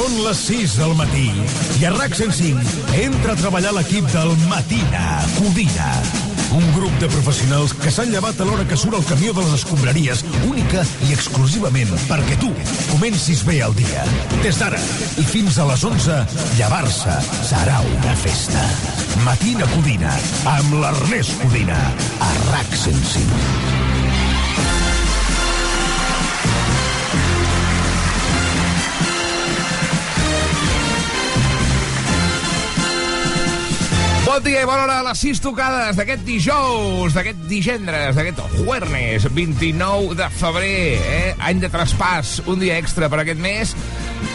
Són les 6 del matí i a RAC 105 entra a treballar l'equip del Matina Codina. Un grup de professionals que s'han llevat a l'hora que surt el camió de les escombraries, única i exclusivament perquè tu comencis bé el dia. Des d'ara i fins a les 11, llevar-se serà una festa. Matina Codina, amb l'Ernest Codina, a RAC 105. Bon dia i bona hora a les 6 tocades d'aquest dijous, d'aquest digendres, d'aquest juernes, 29 de febrer, eh? any de traspàs, un dia extra per aquest mes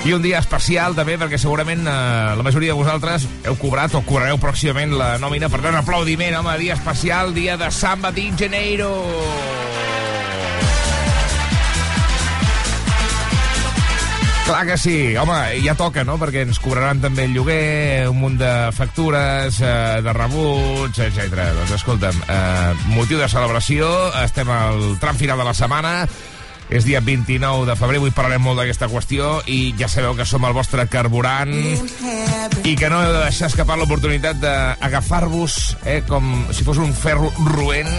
i un dia especial també perquè segurament eh, la majoria de vosaltres heu cobrat o cobrareu pròximament la nòmina, per tant aplaudiment, home, dia especial, dia de Samba de Janeiro. Clar que sí, home, ja toca, no?, perquè ens cobraran també el lloguer, un munt de factures, eh, de rebuts, etc. Doncs escolta'm, eh, motiu de celebració, estem al tram final de la setmana, és dia 29 de febrer, avui parlarem molt d'aquesta qüestió i ja sabeu que som el vostre carburant i que no heu de deixar escapar l'oportunitat d'agafar-vos eh, com si fos un ferro roent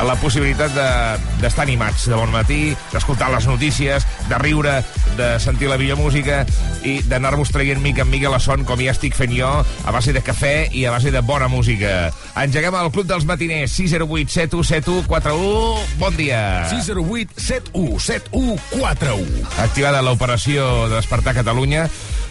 a la possibilitat d'estar de, animats de bon matí, d'escoltar les notícies, de riure, de sentir la millor música i d'anar-vos traient mica en mica la son, com ja estic fent jo, a base de cafè i a base de bona música. Engeguem el Club dels Matiners, 608 7171 41. Bon dia. 608 71 7141. Activada l'operació de Despertar Catalunya,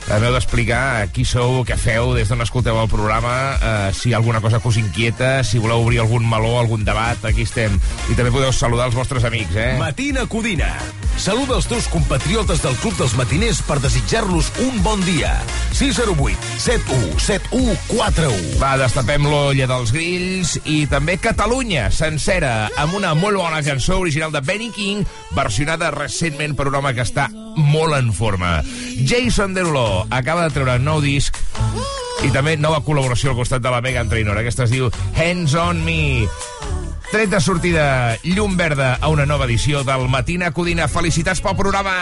Haveu d'explicar qui sou, què feu, des d'on escolteu el programa, eh, si alguna cosa que us inquieta, si voleu obrir algun meló, algun debat, aquí estem. I també podeu saludar els vostres amics, eh? Matina Codina. Saluda els teus compatriotes del Club dels Matiners per desitjar-los un bon dia. 608 71 71 41. Va, destapem l'olla dels grills i també Catalunya, sencera, amb una molt bona cançó original de Benny King, versionada recentment per un home que està molt en forma. Jason Derulo acaba de treure un nou disc i també nova col·laboració al costat de la Megan Trainor. Aquesta es diu Hands on Me. Tret de sortida, llum verda a una nova edició del Matina Codina. Felicitats pel programa!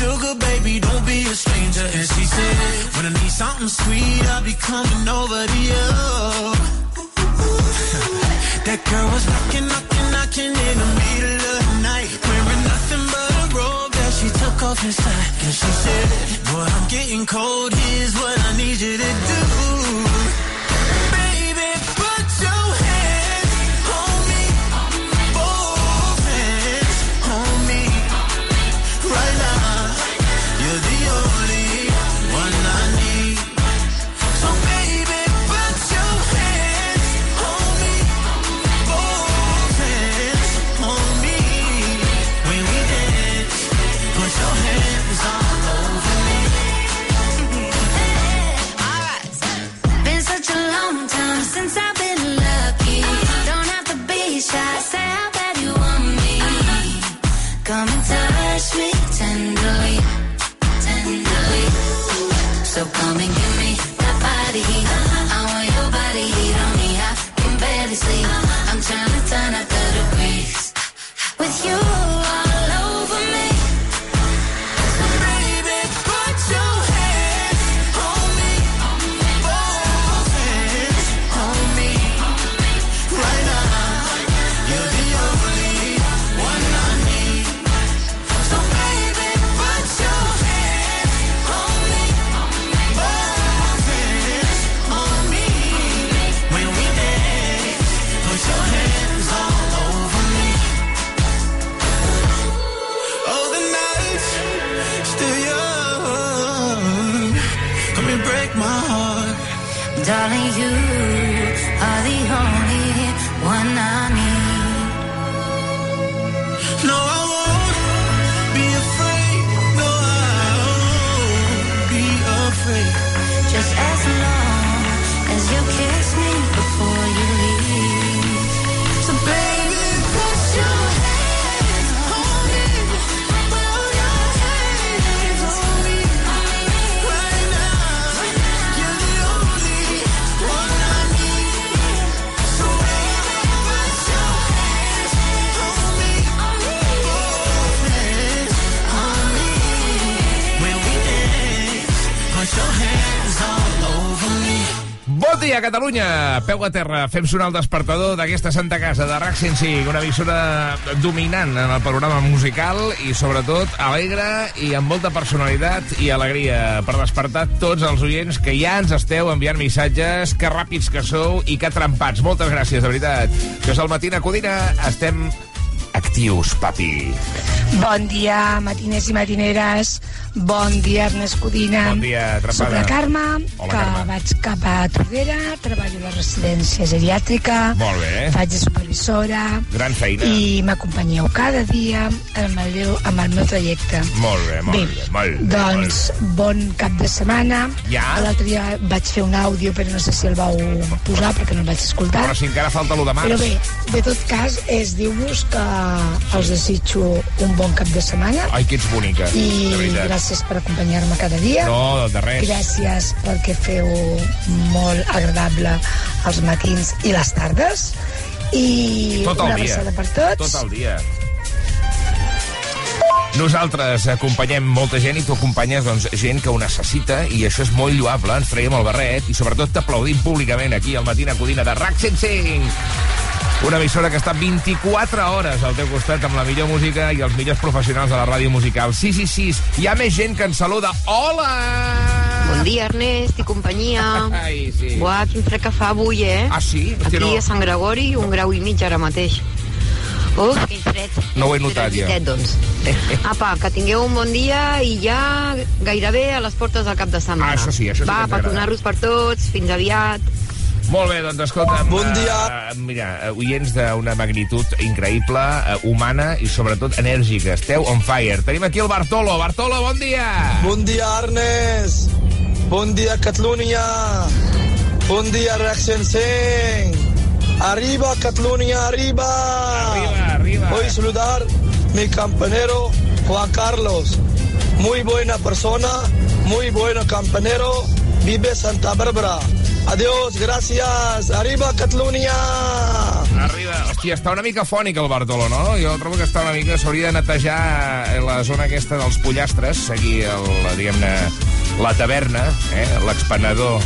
Sugar baby, don't be a stranger. And she said, When I need something sweet, I'll be coming over to you. that girl was knocking, knocking, knocking in the middle of the night, wearing nothing but a robe that she took off inside. And she said, Boy, I'm getting cold. Here's what I need you to do. So come and give Catalunya, peu a terra, fem sonar el despertador d'aquesta santa casa de RAC 105, una emissora dominant en el panorama musical i, sobretot, alegre i amb molta personalitat i alegria per despertar tots els oients que ja ens esteu enviant missatges, que ràpids que sou i que trempats. Moltes gràcies, de veritat. Això és el Matina Codina. Estem actius, papi. Bon dia, matiners i matineres. Bon dia, Ernest Codina. Bon dia, Trempada. Soc la Carme, Hola, que Carme. vaig cap a Tordera, treballo a la residència geriàtrica, Molt bé. faig de supervisora Gran feina. i m'acompanyeu cada dia amb el, meu, amb el meu trajecte. Molt bé, molt bé, bé, molt bé, doncs bon cap de setmana. Ja? L'altre dia vaig fer un àudio, però no sé si el vau posar perquè no el vaig escoltar. Però si encara falta lo de març. Però bé, de tot cas, és dir-vos que els desitjo un bon cap de setmana Ai, que ets bonica, i de veritat. gràcies per acompanyar-me cada dia. No, de res. Gràcies perquè feu molt agradable els matins i les tardes. I Tot una dia. abraçada per tots. Tot el dia. Nosaltres acompanyem molta gent i tu acompanyes doncs, gent que ho necessita i això és molt lloable. Ens traiem el barret i sobretot t'aplaudim públicament aquí al Matina Codina de RAC 105. Una emissora que està 24 hores al teu costat amb la millor música i els millors professionals de la ràdio musical. 6 i 6. Hi ha més gent que ens saluda. Hola! Bon dia, Ernest i companyia. Ai, sí. Buah, quin fred que fa avui, eh? Ah, sí? Hòstia, Aquí no. a Sant Gregori, un grau i mig ara mateix. Uf, quin fred. No ho he notat, ja. Doncs. Apa, que tingueu un bon dia i ja gairebé a les portes del cap de setmana. Ah, això sí, això sí que Va, ens agrada. petonar-los per tots, fins aviat. Molt bé, doncs escolta... Bon dia. Uh, mira, uh, oients d'una magnitud increïble, uh, humana i sobretot enèrgica. Esteu on fire. Tenim aquí el Bartolo. Bartolo, bon dia! Bon dia, Ernest. Bon dia, Catalunya. Bon dia, Reacción 100. Arriba, Catalunya, arriba. Arriba, arriba. Voy a saludar mi campanero Juan Carlos. Muy buena persona, muy bueno campanero. Vive Santa Bárbara. Adiós, gracias. Arriba, Catalunya. Arriba. Hòstia, està una mica fònic el Bartolo, no? Jo trobo que està una mica... S'hauria de netejar la zona aquesta dels pollastres, el, diguem-ne, la taverna, eh? l'expenedor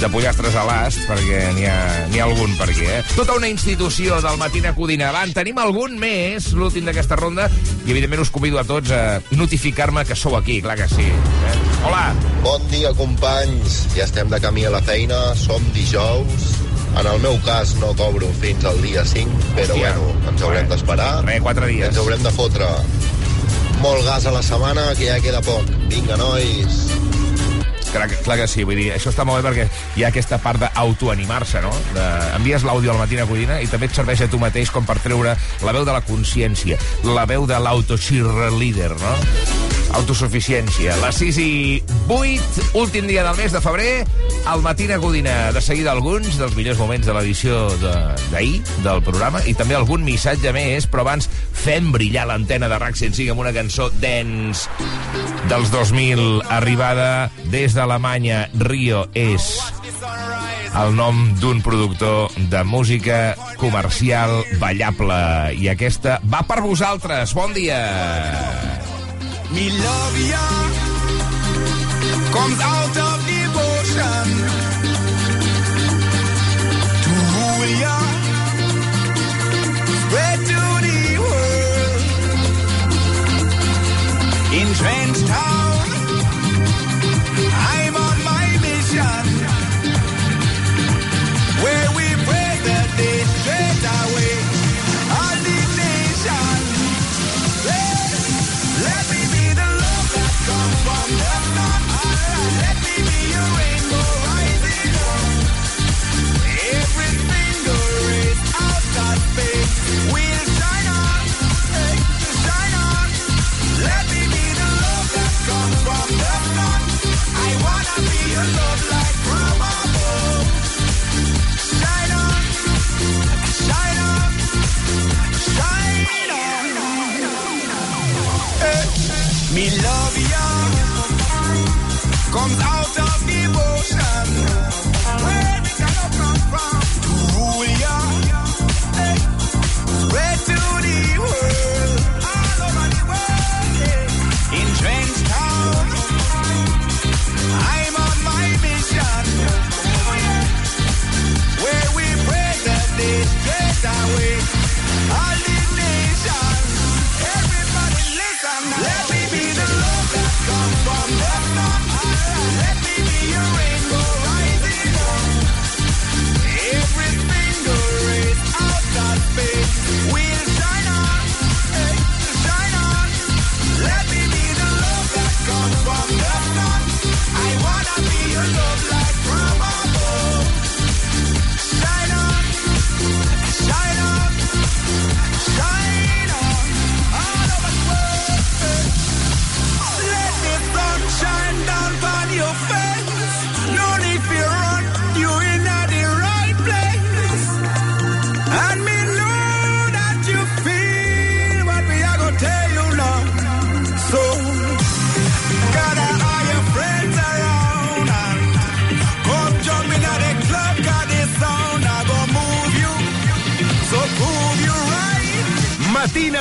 de pollastres a l'ast, perquè n'hi ha, ha algun per aquí, eh? Tota una institució del Matina Codina. Va, en tenim algun més, l'últim d'aquesta ronda, i evidentment us convido a tots a notificar-me que sou aquí, clar que sí. Eh? Hola! Bon dia, companys. Ja estem de camí a la feina, som dijous. En el meu cas no cobro fins al dia 5, però Hòstia. bueno, ens haurem d'esperar. Re, quatre dies. Ens haurem de fotre molt gas a la setmana, que ja queda poc. Vinga, nois. Clar, clar que sí, vull dir, això està molt bé perquè hi ha aquesta part d'autoanimar-se, no? De, envies l'àudio al Matina Codina i també et serveix a tu mateix com per treure la veu de la consciència, la veu de l'auto-cheerleader, no? Autosuficiència. Les 6 i 8, últim dia del mes de febrer, al Matina Codina. De seguida alguns dels millors moments de l'edició de- d'ahir, del programa, i també algun missatge més, però abans fem brillar l'antena de RAC 105 amb una cançó dance dels 2000, arribada des d'Alemanya. Rio és el nom d'un productor de música comercial ballable. I aquesta va per vosaltres. Bon dia! Me love ya. Comes out of devotion to rule ya, spread to the world. In Trench Town,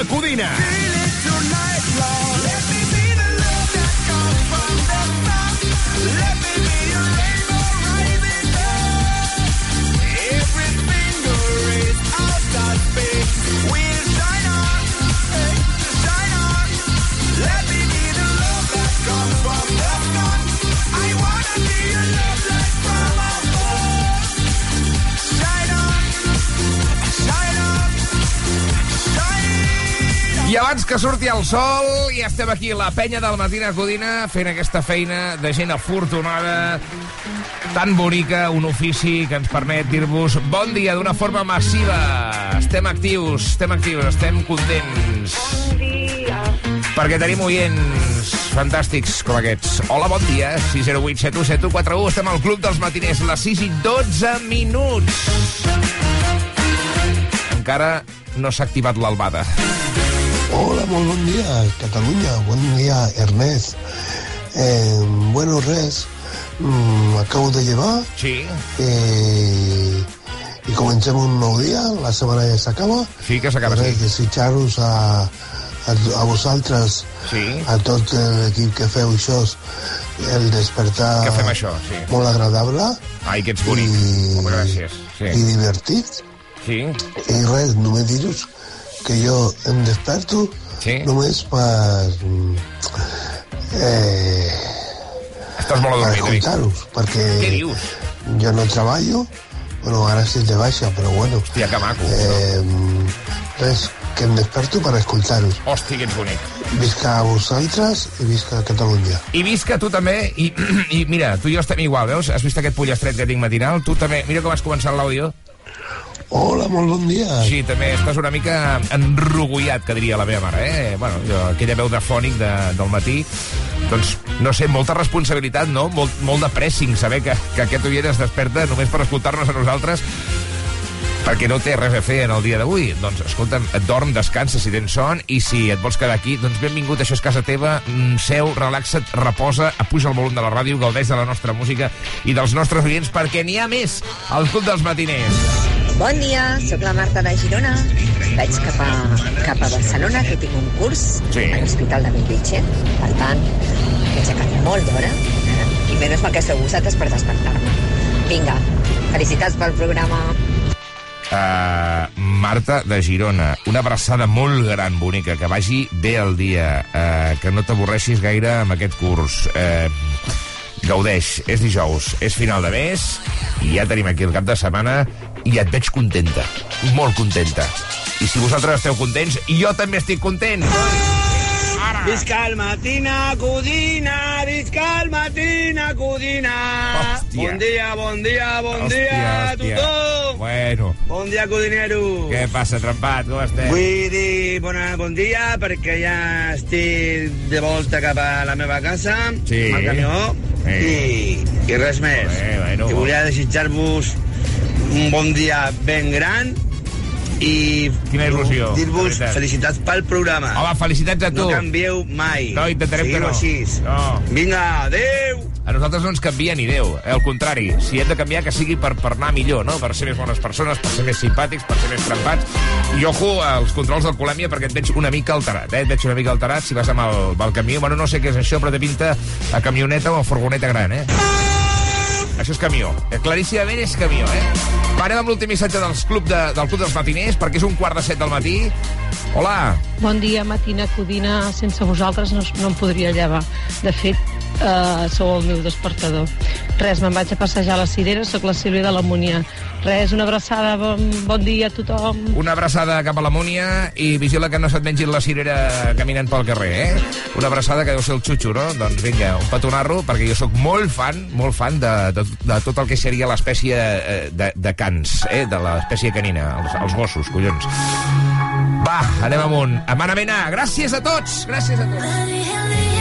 Matina I abans que surti el sol, ja estem aquí, la penya del Matina Codina, fent aquesta feina de gent afortunada, tan bonica, un ofici que ens permet dir-vos bon dia d'una forma massiva. Estem actius, estem actius, estem contents. Bon dia. Perquè tenim oients fantàstics com aquests. Hola, bon dia, 608 717141. Estem al Club dels Matiners, les 6 i 12 minuts. Encara no s'ha activat l'albada. Hola, molt bon dia, Catalunya. Bon dia, Ernest. Eh, bueno, res. Mm, acabo de llevar Sí, eh, i comencem un nou dia. La setmana ja s'acaba. sí que s'acaba així. desitjar-vos a, a, a vosaltres, Sí. a tot l'equip que feu això, el despertar Que fem això, sí. molt agradable Ai, que ets bonic. I- gràcies. i Sí. divertit. Sí. I res, només dir-vos que jo em desperto Sí. només per... Eh, Estàs molt per adormit, escoltar-vos, perquè Què dius? jo no treballo, bueno, ara estic de baixa, però bueno, Hòstia, que maco. eh, res, que em desperto per escoltar-vos. Hòstia, que ets bonic. Visca a vosaltres i visca a Catalunya. I visca tu també, i, i mira, tu i jo estem igual, veus? Has vist aquest pollastret que tinc matinal? Tu també, mira com has començat l'àudio. Hola, molt bon dia. Sí, també estàs una mica enrogullat, que diria la meva mare, eh? Bueno, jo, aquella veu de fònic de, del matí, doncs, no sé, molta responsabilitat, no? Molt, molt de pressing, saber que, que aquest oient es desperta només per escoltar-nos a nosaltres perquè no té res a fer en el dia d'avui. Doncs, escolta'm, et dorm, descansa si tens son, i si et vols quedar aquí, doncs benvingut, això és casa teva, mm, seu, relaxa't, reposa, apuja el volum de la ràdio, gaudeix de la nostra música i dels nostres oients, perquè n'hi ha més al Club dels Matiners. Bon dia, sóc la Marta de Girona. Vaig cap a, cap a Barcelona, que tinc un curs Sí. a l'Hospital de Bellvitge. Per tant, m'he aixecat molt d'hora. Eh? I menys mal que sou vosaltres per despertar-me. Vinga, felicitats pel programa. Uh, Marta de Girona, una abraçada molt gran, bonica, que vagi bé el dia, uh, que no t'avorreixis gaire amb aquest curs. Uh, gaudeix, és dijous, és final de mes, i ja tenim aquí el cap de setmana, i et veig contenta, molt contenta. I si vosaltres esteu contents, jo també estic content. Visca el matina codina, visca el matina codina. Hòstia. Bon dia, bon dia, bon Hòstia, dia. Bueno, Bon dia, codinero. què passa, trempat, com estem? Vull dir bona, bon dia perquè ja estic de volta cap a la meva casa Sí. amb el camió Sí. i, i res més. Bé, bueno. I volia desitjar-vos un bon dia ben gran i Quina il·lusió, dir-vos felicitats pel programa. Home, felicitats a tu. No canvieu mai. No, intentarem que no. Així. No. Vinga, adeu! A nosaltres no ens canvia ni Déu, eh? al contrari. Si hem de canviar, que sigui per, per anar millor, no? per ser més bones persones, per ser més simpàtics, per ser més trempats. I ojo als controls d'alcoholèmia, perquè et veig una mica alterat, eh? et veig una mica alterat si vas amb el, amb el camió. Bueno, no sé què és això, però té pinta a camioneta o a furgoneta gran, eh? Això és camió. Eh, Claríssimament és camió, eh? Va, anem amb l'últim missatge dels club de, del Club dels Matiners, perquè és un quart de set del matí. Hola. Bon dia, matina codina. Sense vosaltres no, no em podria llevar. De fet, eh, sou el meu despertador. Res, me'n vaig a passejar a la Cirera, sóc la Sílvia de la Múnia. Res, una abraçada, bon, bon dia a tothom. Una abraçada cap a la Múnia i vigila que no se't mengin la cirera caminant pel carrer, eh? Una abraçada que deu ser el xutxo, no? Doncs vinga, un petonarro, perquè jo sóc molt fan, molt fan de, de, de tot el que seria l'espècie eh, de, de cans, eh? De l'espècie canina, els, els gossos, collons. Va, anem amunt. Amana Mena, gràcies a tots! Gràcies a tots!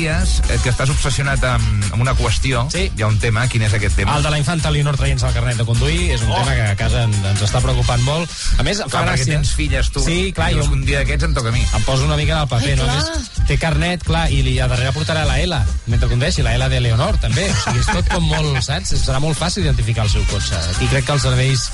Fa un parell de dies eh, que estàs obsessionat amb, amb una qüestió. Sí. Hi ha un tema. Quin és aquest tema? El de la infanta Leonor traient-se el carnet de conduir és un Oh. tema que a casa en, ens està preocupant molt. A més, fa Clar, perquè gràcia. tens filles, tu. Sí, clar, I jo un dia d'aquests em toca a mi. em poso una mica en el paper, Ai, no? A clar. Més, té carnet, clar, i li, a darrere portarà la L, mentre condueixi, la L de Leonor, també. O sigui, és tot com molt, saps? Serà molt fàcil identificar el seu cotxe. Aquí crec que els serveis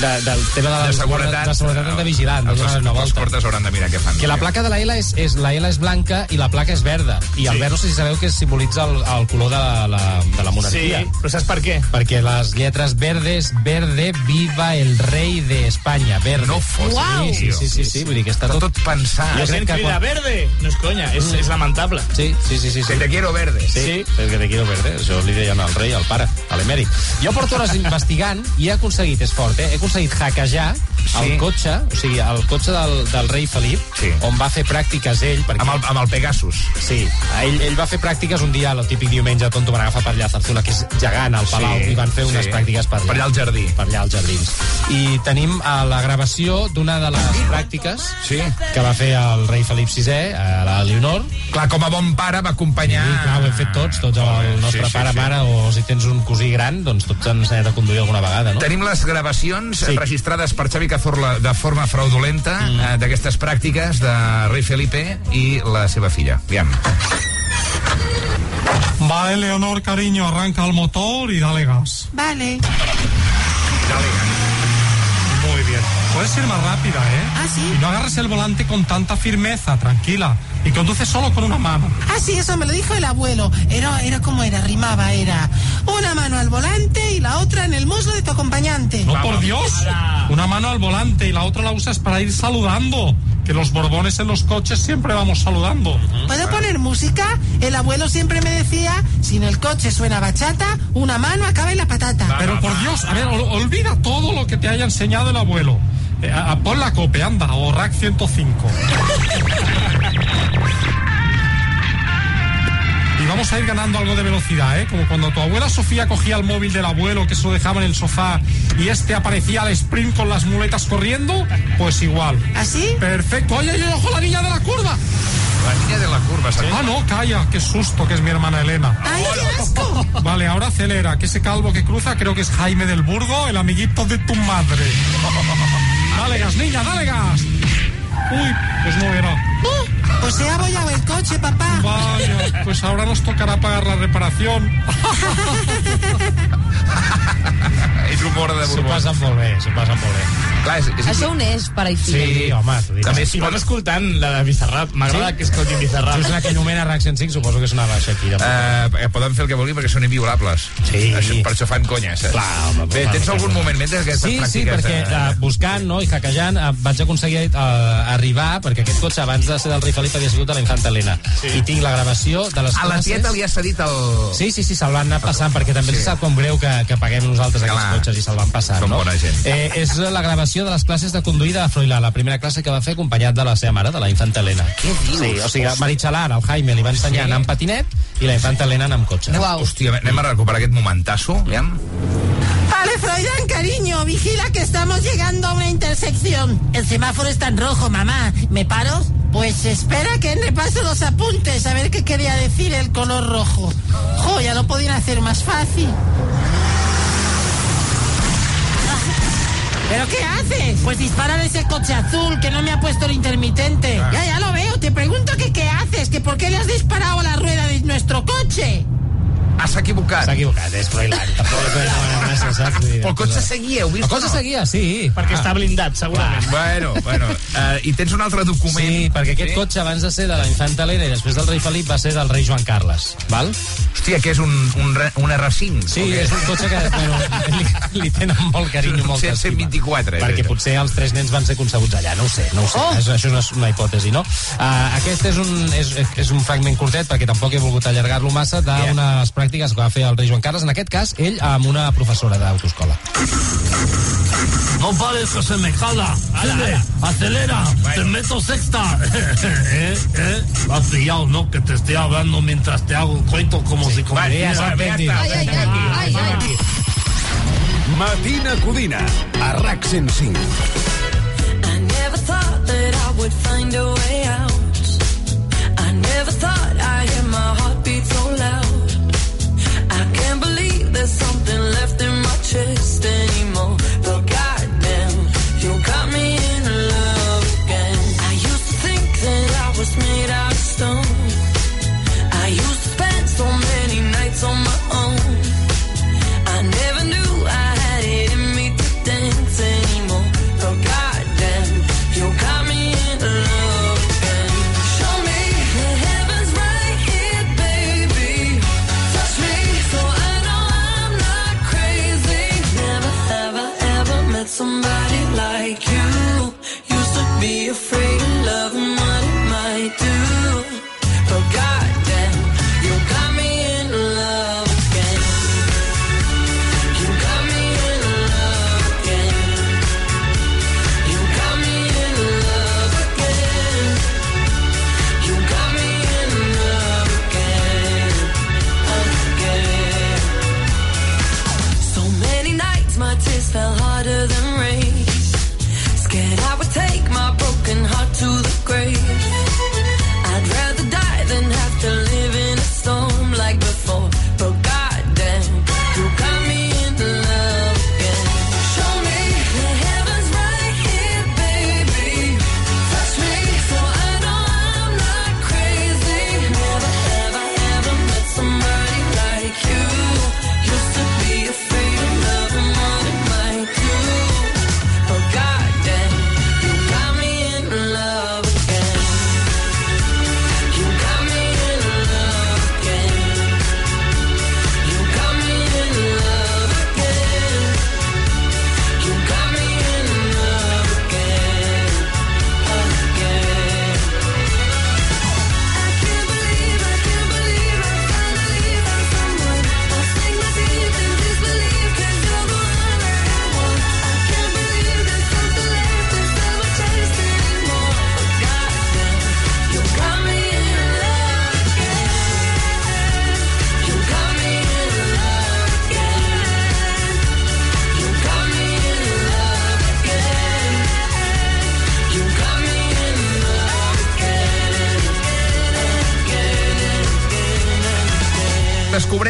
de, del tema de, De les- seguretat. de seguretat han de vigilar, de Els, donar una els portes hauran de mirar què fan. Que la placa de la L és, és, la L és blanca i la placa és verda. I el Sí. verd no sé si sabeu que simbolitza el, el color de la, la, de la monarquia. Sí, però saps per què? Perquè les lletres verdes, verde, viva el rei de Espanya, verde. No fotis, sí, sí, sí, sí, sí, vull dir que està tot... tot pensat. La gent crida verde. No és conya, és, és lamentable. Sí, sí, sí, sí. sí. Que te quiero verde. Sí, sí. que te quiero verde. Això li deien al rei, al pare, a l'emèrit. Jo porto hores investigant i he aconseguit, és fort, eh? he aconseguit hackejar el Sí. cotxe, o sigui, el cotxe del, del rei Felip, Sí. on va fer pràctiques ell. Perquè... Amb el, amb el Pegasus. Sí, ell, ell va fer pràctiques un dia, el típic diumenge tonto, van agafar per allà a Zarzuela, que és gegant al Palau, Sí, i van fer unes sí. pràctiques per allà. Per allà al jardí. Per allà als jardins. I tenim a la gravació d'una de les pràctiques Sí. que va fer el rei Felip VI, a la Leonor. Clar, com a bon pare va acompanyar... Sí, clar, ho hem fet tots, tots el nostre Sí, sí, pare, sí. mare, o si tens un cosí gran, doncs tots han ensenyat a conduir alguna vegada, no? Tenim les gravacions sí. registrades per Xavi Cazorla de forma fraudulenta mm. eh, d'aquestes pràctiques de rei Felipe i la seva filla. Aviam. Vale, Leonor, cariño, arranca el motor y dale gas. Vale. Muy bien. Puedes ir más rápida, ¿eh? Ah, sí. Y no agarres el volante con tanta firmeza, tranquila. Y conduce solo con una mano. Ah, sí, eso me lo dijo el abuelo. Era, era como era, rimaba, era una mano al volante y la otra en el muslo de tu acompañante. No, por Dios. Una mano al volante y la otra la usas para ir saludando. Que los borbones en los coches siempre vamos saludando. ¿Puedo poner música? El abuelo siempre me decía, si en el coche suena bachata, una mano acaba en la patata. Pero por Dios, a ver, ol- olvida todo lo que te haya enseñado el abuelo. Eh, a- a- pon la cope, anda, o rack 105. Y vamos a ir ganando algo de velocidad, ¿eh? Como cuando tu abuela Sofía cogía el móvil del abuelo que se lo dejaba en el sofá y este aparecía al sprint con las muletas corriendo, pues igual. ¿Así? Perfecto. Oye, oye, ojo la niña de la curva. La niña de la curva, ¿sabes? Ah, no, calla, qué susto, que es mi hermana Elena. ¡Ay, qué asco! Vale, ahora acelera, que ese calvo que cruza creo que es Jaime del Burgo, el amiguito de tu madre. Dale gas, niña, dale gas. Uy, pues no era. Pues se ha abollado el coche, papá. Vaya, pues ahora nos tocará pagar la reparación. És humor de S'ho Borbó. passen molt bé, s'ho passen molt bé. Clar, és, és Això on és, pare i fill? Sí, home, t'ho diré. També I vam escoltant la de Bizarrap. M'agrada Sí? que escoltin Bizarrap. Just la que anomena RAC 105, suposo que sonava Shakira. Eh, poden fer el que vulguin perquè són inviolables. Sí. Això, per això fan conya, saps? Clar, home, Bé, clar, tens clar, algun clar. moment més d'aquestes Sí, sí, pràctiques? perquè de- uh, buscant no, i hackejant uh, vaig aconseguir uh, arribar, perquè aquest cotxe abans de ser del rei Felip havia sigut de la infanta Helena. Sí. I tinc la gravació de les A la classes... tieta li has cedit el... Sí, sí, sí, se'l van anar passant, perquè també Sí. sí. sap com greu que que paguem nosaltres aquests Clar. cotxes i se'l van passar, Són no? bona gent. Eh, és la gravació de les classes de conduïda de Froilà, la primera classe que va fer acompanyat de la seva mare, de la infanta Helena. Què dius? Sí, o sigui, Maritxalar, el Jaime, li va ensenyar a anar amb patinet i la infanta Helena anar amb cotxe. Hòstia, anem a recuperar aquest momentasso, aviam. Vale, Froilán, cariño, vigila que estamos llegando a una intersección. El semáforo está en rojo, mamá. ¿Me paro? Pues espera que repaso los apuntes a ver qué quería decir el color rojo. Jo, ya lo podían hacer más fácil. ¿Pero qué haces? Pues dispara ese coche azul que no me ha puesto el intermitente. Ya, ya lo veo. Te pregunto que qué haces, que por qué le has disparado a la rueda de nuestro coche. Ah, s'ha equivocat. S'ha equivocat, és Froilán. El cotxe seguia, heu vist? El cotxe no? seguia, sí. Perquè està blindat, segurament. Bueno, bueno. Uh, I tens un altre document. Sí, perquè aquest cotxe abans de ser de la infanta Helena i després del rei Felip va ser del rei Joan Carles, val? Hòstia, que és un, un, un R5. Sí, és un cotxe que bueno, li, li tenen molt carinyo, Potser estima. 124. Perquè potser els tres nens van ser concebuts allà, no ho sé, no ho sé. Oh! És, això no és una hipòtesi, no? Uh, aquest és un, és, és un fragment curtet, perquè tampoc he volgut allargar-lo massa, d'unes pràctiques que va fer el rei Joan Carles, en aquest cas, ell amb una professora d'autoescola. No pares que se me acelera, te meto sexta. ¿Eh? ¿Eh? Lo has pillado, ¿no? Que te estoy hablando mientras te hago el cuento como si Vale, ya conociera- s'ha entendido. Ai, ai, ai, ai, ai. Matina Codina, a RAC 105. I never thought that I would find a way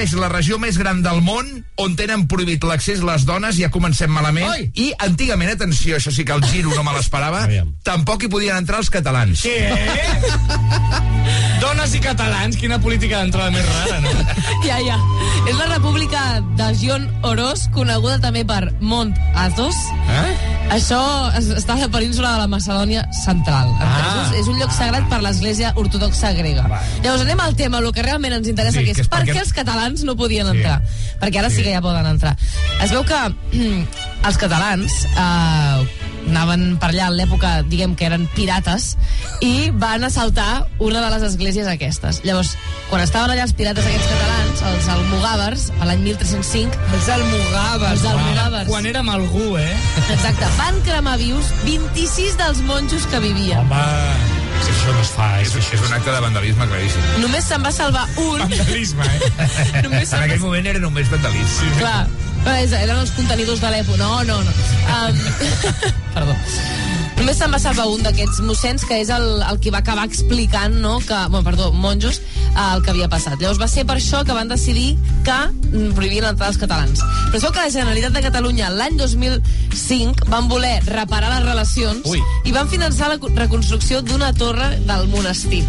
Descobreix la regió més gran del món on tenen prohibit l'accés les dones, ja comencem malament, Oi. i antigament, atenció, això sí que el giro no me l'esperava, tampoc hi podien entrar els catalans. Què? Dones i catalans, quina política d'entrada més rara, no? Ja, ja. És la república de Gion Oroz, coneguda també per Mont Athos. Eh? Això es- està a la península de la Macedònia central. Ah. És un lloc sagrat per l'església ortodoxa grega. Llavors anem al tema, el que realment ens interessa, Sí, que és, que és per perquè- què els catalans no podien entrar. Perquè ara sí. que ja poden entrar. Es veu que els catalans eh, anaven per allà en l'època, diguem que eren pirates, i van assaltar una de les esglésies aquestes. Llavors, quan estaven allà els pirates aquests catalans, els almo almogàvers, a l'any 1305. Els almogàvers. Els almogàvers. Quan érem algú, eh? Exacte, van cremar vius 26 dels monjos que vivien. Home, si això no es fa, és, És, és un acte de vandalisme claríssim. Només se'n va salvar un. Vandalisme, eh? Només En aquell moment era només vandalisme. Clar, però és- eren els contenidors de l'EPO. No, no, no. Um, perdó. Només se'n va salvar un d'aquests mossens, que és el, el que va acabar explicant, no?, que, bueno, perdó, monjos, eh, el que havia passat. Llavors va ser per això que van decidir que mm, prohibien l'entrada als catalans. Però veu que la Generalitat de Catalunya l'any 2005 van voler reparar les relacions Ui. i van finançar la co- reconstrucció d'una torre del monestir.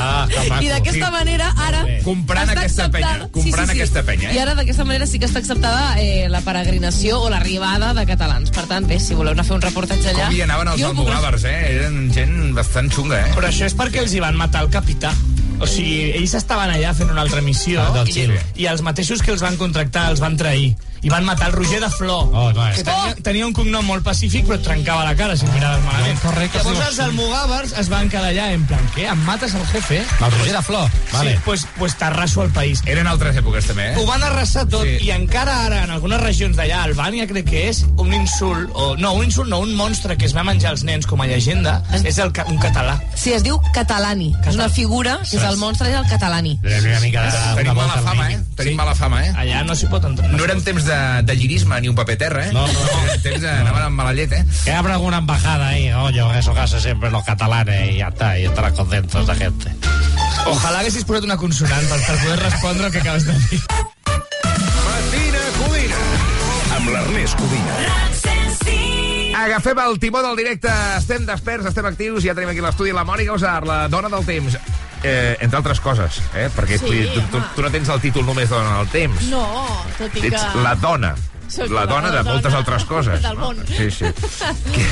Ah. I d'aquesta manera, ara... Comprant aquesta penya, comprant aquesta penya, eh? I ara d'aquesta manera sí que està acceptada eh, la peregrinació o l'arribada de catalans. Per tant, bé, si voleu anar a fer un reportatge allà... Com hi anaven els almogàvers, eh? Eren gent bastant xunga, eh? Però això és perquè els hi van matar el capità. O sigui, ells estaven allà fent una altra missió Ah, del i, i els mateixos que els van contractar els van trair. I van matar el Roger de Flor, Oh, no, és que tenia, tenia un cognom molt pacífic però et trencava la cara si et miraves malament. No, correcte, Llavors sí. els almogàvers es van quedar allà en plan, què, em mates el jefe? El Roger de Flor, vale. Sí, pues, pues t'arraso el país. Eren altres èpoques, també, eh? Ho van arrasar tot Sí. i encara ara en algunes regions d'allà, Albània crec que és un insult, o no, un insult no, un monstre que es va menjar els nens com a llegenda, és el, ca- un català. Sí, es diu Catalani. És una figura, que és el monstre, és el Catalani. Una mica de, Tenim mala al fama, eh? Tenim mala fama, eh? Allà no s'hi pot entrar. No eren temps de, de llirisme ni un paper terra, eh? No, no. Eren temps de... Anaven amb mala llet, eh? Que abra alguna embajada ahí, oye, eso que hace siempre los catalanes y ya está, y estarán contentos la gente. Ojalà haguessis posat una consonant per, per poder respondre el que acabes de dir. Matina Codina. Amb l'Ernest Codina. Agafem el timó del directe. Estem desperts, estem actius. Ja tenim aquí a l'estudi la Mònica Usar, la dona del temps. Eh, entre altres coses, eh? Perquè Sí, tu, tu, tu no tens el títol només dona del temps. No, tot i que... Ets la dona. Soc la dona de dona moltes altres coses. del món. Sí, sí. Que...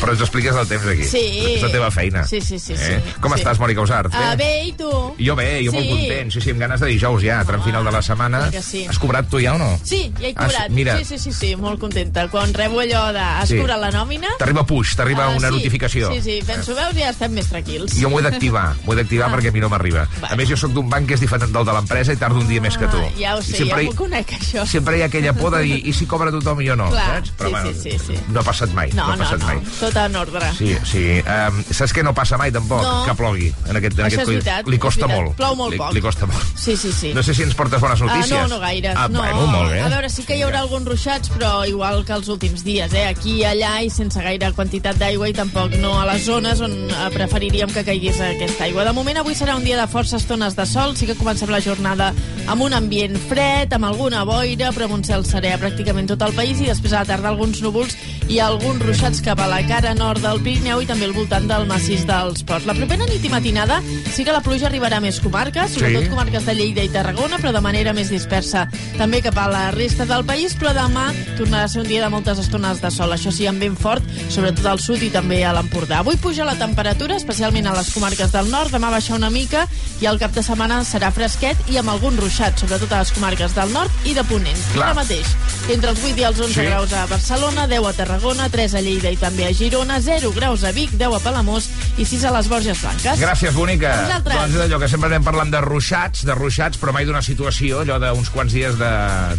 Però ens expliques el temps aquí. Sí. És la teva feina. Sí, sí, sí, Eh? sí. Com Sí. estàs, Mònica Usart? Ah, bé, i tu? Jo bé, jo molt Sí. content. Sí, sí, amb ganes de dijous ja, tram final de la setmana. sí. Has cobrat tu ja o no? Sí, ja he Ah, cobrat. sí, mira. Sí, sí, sí, sí, molt contenta. Quan rebo allò de... Has Sí. cobrat la nòmina? T'arriba push, t'arriba Ah, una sí. notificació. Sí, sí, penso, veus, ja estem més tranquils. Jo m'ho he d'activar, m'ho he d'activar Ah. perquè a mi no m'arriba. A més, jo sóc d'un banc que és diferent del de l'empresa i tardo un dia més que tu. Ah, ja ho sé, sempre, ja hi- m'ho conec, això. sempre hi ha aquella por de dir, i si cobra tothom i jo no, Clar, saps? sí, sí, sí, sí. no ha passat mai, No, no, ha no, passat no, mai. tot en ordre. Sí, sí. Um, saps què no passa mai, tampoc? No. Que plogui. En aquest, en Això aquest és veritat, li, costa veritat. molt. Plou molt li, poc. li costa molt. Sí, sí, sí. No sé si ens portes bones notícies. Ah, no, no gaires. Ah, no. bueno, molt bé. A veure, sí que hi haurà alguns ruixats, però igual que els últims dies, eh? Aquí i allà i sense gaire quantitat d'aigua i tampoc no a les zones on eh, preferiríem que caigués aquesta aigua. De moment, avui serà un dia de força estones de sol, sí que comencem la jornada amb un ambient fred, amb alguna boira, però amb un cel serè a pràcticament tot el país i després a la tarda alguns núvols i alguns ruixats cap a la cara nord del Pirineu i també al voltant del massís dels Ports. La propera nit i matinada sí que la pluja arribarà a més comarques, sobretot Sí. comarques de Lleida i Tarragona, però de manera més dispersa també cap a la resta del país, però demà tornarà a ser un dia de moltes estones de sol, això sí, amb vent fort, sobretot al sud i també a l'Empordà. Avui puja la temperatura, especialment a les comarques del nord, demà baixa una mica i el cap de setmana serà fresquet i amb algun ruixat, sobretot a les comarques del nord i de Ponent. Clar. Ara mateix, entre els 8 i els 11 Sí. graus a Barcelona, 10 a Tarragona, 3 a Lleida i també a Girona, 0 graus a Vic, 10 a Palamós i 6 a les Borges Blanques. Gràcies, bonica. A vosaltres. Doncs allò que sempre anem parlant de ruixats, de ruixats, però mai d'una situació, allò d'uns quants dies de,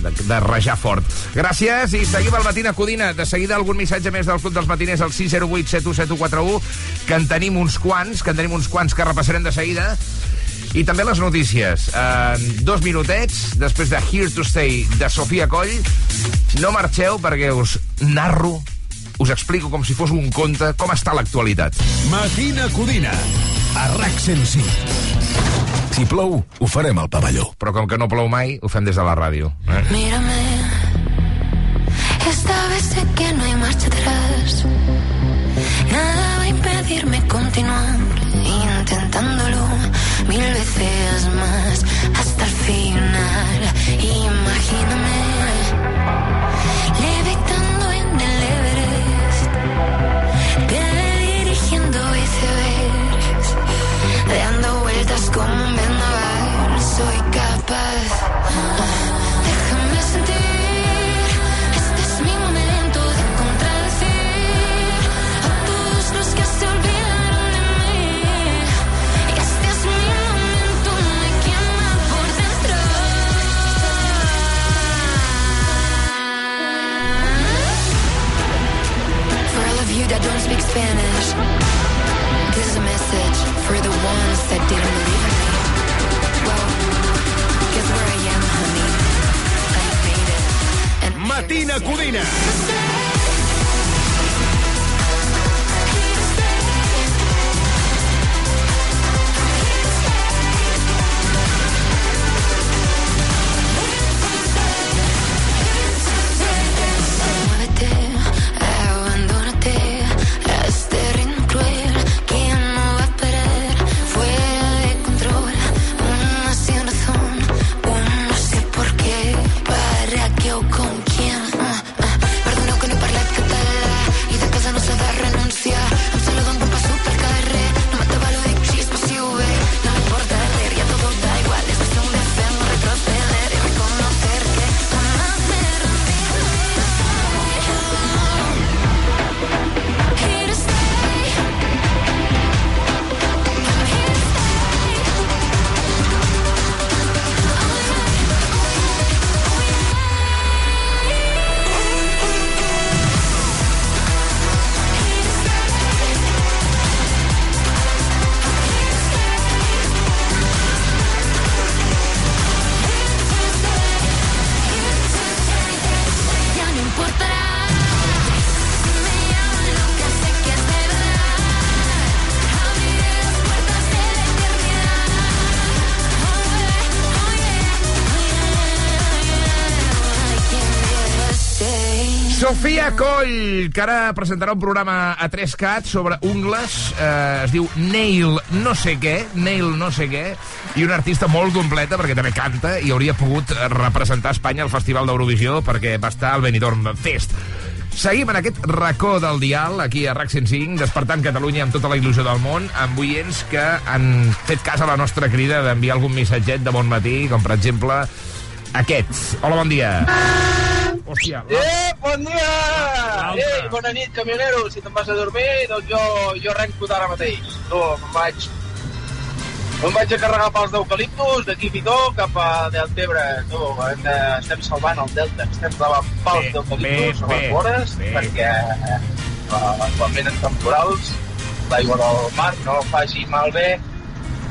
de, de rajar fort. Gràcies i seguim al Matina Codina. De seguida algun missatge més del Club dels Matiners al 608 717141, que en tenim uns quants, que en tenim uns quants que repassarem de seguida. I també les notícies. En dos minutets, després de Here to Stay de Sofia Coll, no marxeu perquè us narro, us explico com si fos un conte com està l'actualitat. Matina Codina. A RAC 105. Si plou, ho farem al pavelló. Però com que no plou mai, ho fem des de la ràdio. Eh? Mírame, esta vez sé que no hay marcha atrás. Nada va a impedirme continuar intentándolo mil veces más hasta el final. Imagíname levitando en el Everest, dirigiendo icebergs, dando vueltas como un vendaval. Soy capaz. speak Spanish. This is a message for the ones that didn't believe in me. Well, guess where I am, honey. I made it. And Cudina. Coll, que ara presentarà un programa a 3CAT sobre ungles, eh, es diu Nail no sé què, Nail no sé què, i una artista molt completa, perquè també canta, i hauria pogut representar Espanya al Festival d'Eurovisió, perquè va estar al Benidorm Fest. Seguim en aquest racó del dial, aquí a RAC 105, despertant Catalunya amb tota la il·lusió del món, amb oients que han fet cas a la nostra crida d'enviar algun missatget de bon matí, com per exemple aquest. Hola, bon dia. Hòstia, la... Bon dia! Ei, bona nit, camionero. Si te'n vas a dormir, doncs jo, jo arrenco d'ara mateix. Tu, me'n vaig... Me'n vaig a carregar pals d'eucaliptus, d'aquí Pitó cap a Deltebre. Tu, hem de, estem salvant el Delta, estem clavant pals Bé, d'eucaliptus a les vores, bé. perquè eh, quan venen temporals, l'aigua del mar no faci malbé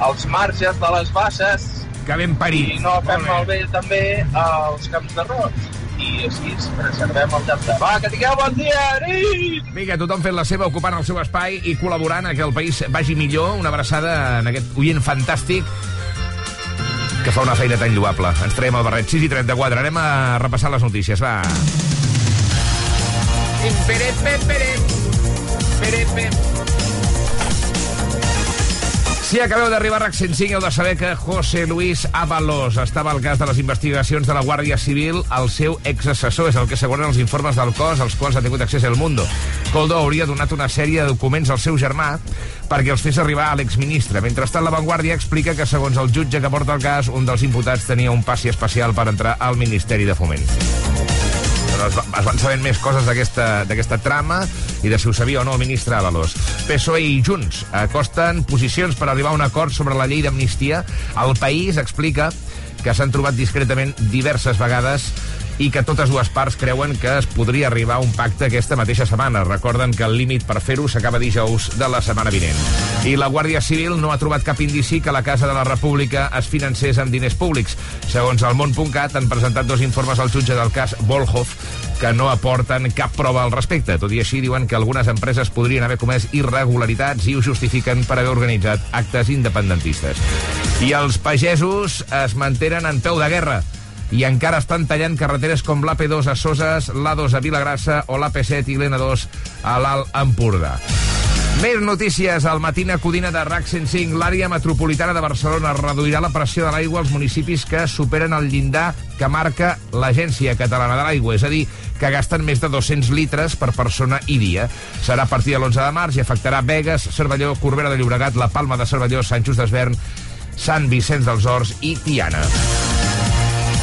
els marges de les basses que ben parit. i no fem malbé també els camps d'arròs i així preservem el delta. Va, que tingueu bon dia, nit! Vinga, tothom fent la seva, ocupant el seu espai i col·laborant a que el país vagi millor. Una abraçada en aquest oient fantàstic que fa una feina tan lloable. Ens traiem el barret 6 i 34. Anem a repassar les notícies, va. Pere, pe, pere. Pere, pe. Si acabeu d'arribar a RAC 105, heu de saber que José Luis Ábalos estava al cas de les investigacions de la Guàrdia Civil al seu exassessor. És el que asseguren els informes del cos als quals ha tingut accés el Mundo. Coldo hauria donat una sèrie de documents al seu germà perquè els fes arribar a l'exministre. Mentrestant, la Vanguardia explica que, segons el jutge que porta el cas, un dels imputats tenia un passi especial per entrar al Ministeri de Foment. Es va- es van sabent més coses d'aquesta trama i de si ho sabia o no el ministre Ábalos. PSOE i Junts acosten posicions per arribar a un acord sobre la llei d'amnistia. El País explica que s'han trobat discretament diverses vegades i que totes dues parts creuen que es podria arribar a un pacte aquesta mateixa setmana. Recorden que el límit per fer-ho s'acaba dijous de la setmana vinent. I la Guàrdia Civil no ha trobat cap indici que la Casa de la República es financés amb diners públics. Segons el món.cat, han presentat dos informes al jutge del cas Volhov que no aporten cap prova al respecte. Tot i així, diuen que algunes empreses podrien haver comès irregularitats i ho justifiquen per haver organitzat actes independentistes. I els pagesos es mantenen en peu de guerra i encara estan tallant carreteres com l'AP2 a Soses, l'A2 a Vilagrassa o l'AP7 i l'N2 a l'Alt Empordà. Més notícies al Matina Codina de RAC 105. L'àrea metropolitana de Barcelona reduirà la pressió de l'aigua als municipis que superen el llindar que marca l'Agència Catalana de l'Aigua, és a dir, que gasten més de 200 litres per persona i dia. Serà a partir de l'11 de març i afectarà Vegas, Cervelló, Corbera de Llobregat, La Palma de Cervelló, Sant Just d'Esvern, Sant Vicenç dels Horts i Tiana.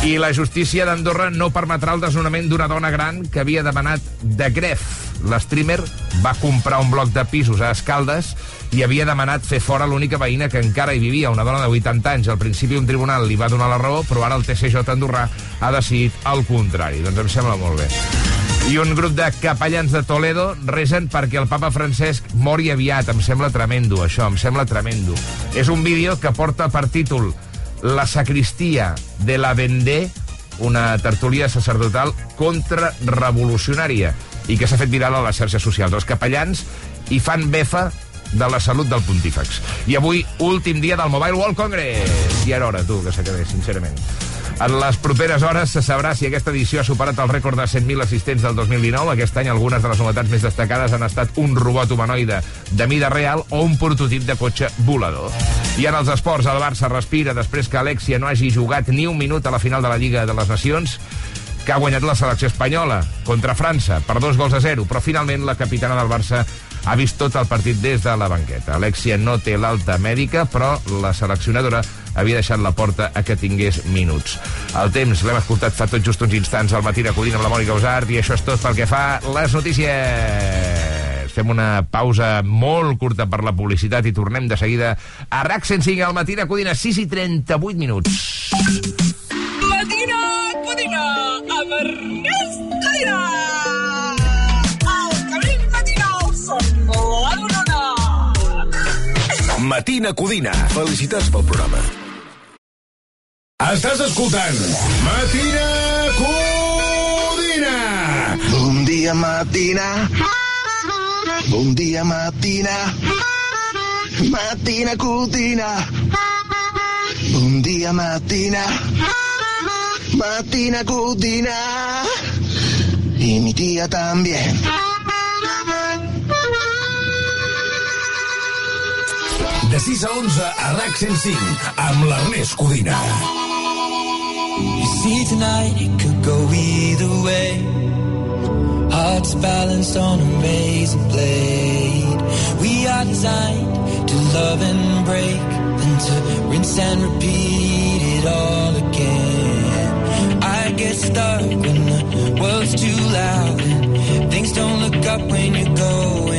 I la justícia d'Andorra no permetrà el desnonament d'una dona gran que havia demanat de gref. L'streamer va comprar un bloc de pisos a Escaldes i havia demanat fer fora l'única veïna que encara hi vivia, una dona de 80 anys. Al principi un tribunal li va donar la raó, però ara el TCJ andorrà ha decidit el contrari. Doncs em sembla molt bé. I un grup de capellans de Toledo resen perquè el papa Francesc mori aviat. Em sembla tremendo, això, em sembla tremendo. És un vídeo que porta per títol La sacristia de la Vendée una tertúlia sacerdotal contrarrevolucionària i que s'ha fet viral a les xarxes socials. Els capellans hi fan befa de la salut del pontífex. I avui, últim dia del Mobile World Congress. I era hora, tu, que s'acabés, sincerament. En les properes hores se sabrà si aquesta edició ha superat el rècord de 100.000 assistents del 2019. Aquest any algunes de les novetats més destacades han estat un robot humanoide de mida real o un prototip de cotxe volador. I en els esports, el Barça respira després que Alexia no hagi jugat ni un minut a la final de la Lliga de les Nacions que ha guanyat la selecció espanyola contra França per dos gols a zero, però finalment la capitana del Barça ha vist tot el partit des de la banqueta. Alexia no té l'alta mèdica, però la seleccionadora havia deixat la porta a que tingués minuts. El temps l'hem escoltat fa tot just uns instants al matí de amb la Mònica Usart i això és tot pel que fa a les notícies. Fem una pausa molt curta per la publicitat i tornem de seguida a RAC 105 al matí de Codina, 6 i 38 minuts. Matina Codina. Felicitats pel programa. Estàs escoltant Matina Codina. Bon dia, Matina. Bon dia, Matina. Matina Codina. Bon dia, Matina. Matina Codina. Y mi tía también. De 6 a 11 a RAC 105 amb l'Ernest Codina. You see tonight it could go either way. Hearts balanced on a razor blade. We are designed to love and break, then to rinse and repeat it all again. I get stuck when the world's too loud and things don't look up when you're going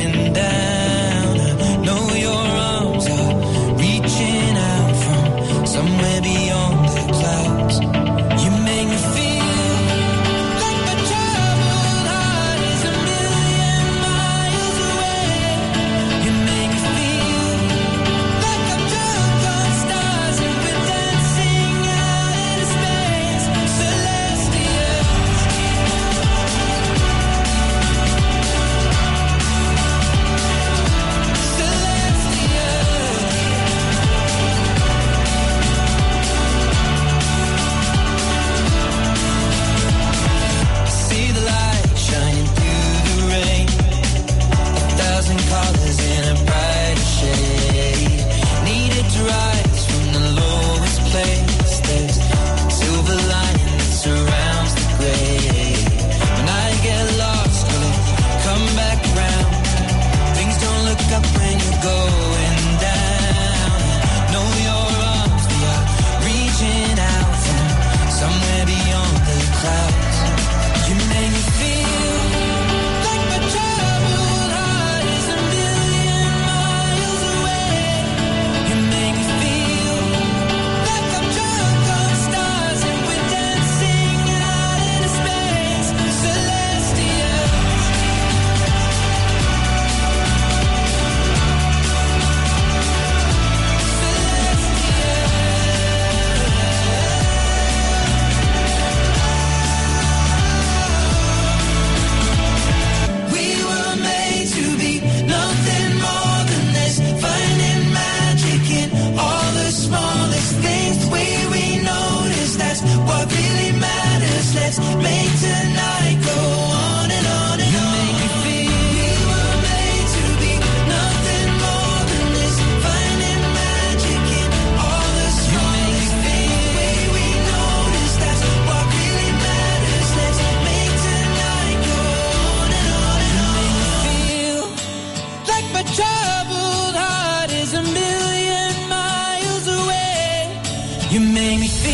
You make me feel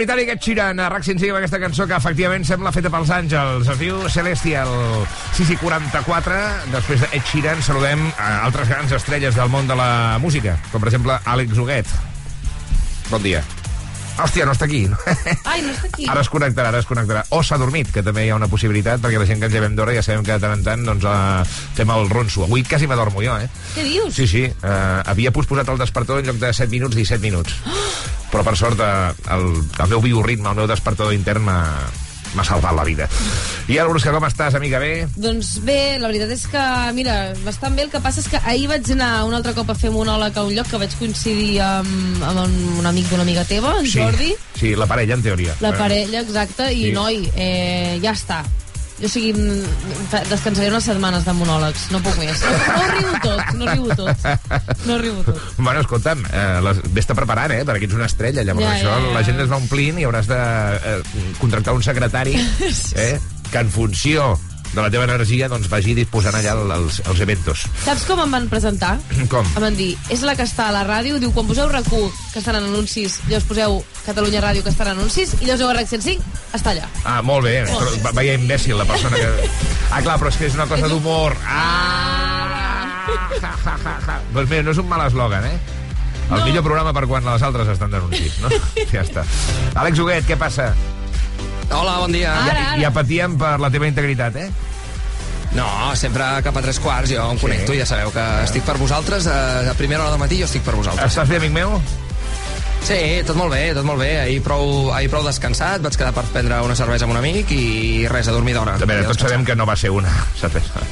britànic Ed Sheeran, a RAC 105 amb aquesta cançó que efectivament sembla feta pels àngels. Es diu Celestial 6 i 44. Després d'Ed Sheeran saludem a altres grans estrelles del món de la música, com per exemple Àlex Huguet. Bon dia. Hòstia, no està aquí. Ai, no està aquí. Ara es connectarà, ara es connectarà. O s'ha dormit, que també hi ha una possibilitat, perquè la gent que ens llevem d'hora ja sabem que de tant en tant doncs, uh, fem el ronso. Avui quasi m'adormo jo, eh? Què dius? Sí, sí. Uh, havia posposat el despertador en lloc de 7 minuts, 17 minuts. Però per sort eh, el, el meu bioritme, el meu despertador intern m'ha m'ha salvat la vida. I ara, Brusca, com estàs, amiga? Bé? Doncs bé, la veritat és que, mira, bastant bé. El que passa és que ahir vaig anar un altre cop a fer monòleg a un lloc que vaig coincidir amb, amb un, amic d'una amiga teva, en Jordi. Sí, la parella, en teoria. La parella, exacte, i Sí. noi, eh, ja està. Jo, o sigui, descansaré unes setmanes de monòlegs, no puc més. No, no riu tot, no riu tot. No riu tot. Bueno, escolta'm, eh, les, vés-te preparant, eh? Perquè ets una estrella. Llavors Ja, això, ja, ja. la gent es va omplint i hauràs de eh, contractar un secretari eh? que en funció de la teva energia doncs vagi disposant allà el- els, els eventos. Saps com em van presentar? Com? Em van dir, és la que està a la ràdio, diu, quan poseu rac que estan en anuncis, llavors poseu Catalunya Ràdio, que estan en anuncis, i llavors veu RAC 105, està allà. Ah, molt bé. Molt Però, bé. va- Veia imbècil la persona que... Ah, clar, però és que és una cosa d'humor. Ah! Ja, ja, ja, ja. Doncs mira, no és un mal eslògan, eh? El millor programa per quan les altres estan d'anuncis, no? Ja està. Àlex Huguet, què passa? Hola, bon dia. Ja, ja patíem per la teva integritat, eh? No, sempre cap a tres quarts jo em connecto, ja sabeu que estic per vosaltres, a, a primera hora del matí jo estic per vosaltres. Estàs bé, amic meu? Sí, tot molt bé, tot molt bé. Ahir prou, ahir prou descansat, vaig quedar per prendre una cervesa amb un amic i res, a dormir d'hora. Veure, tots sabem que no va ser una cervesa.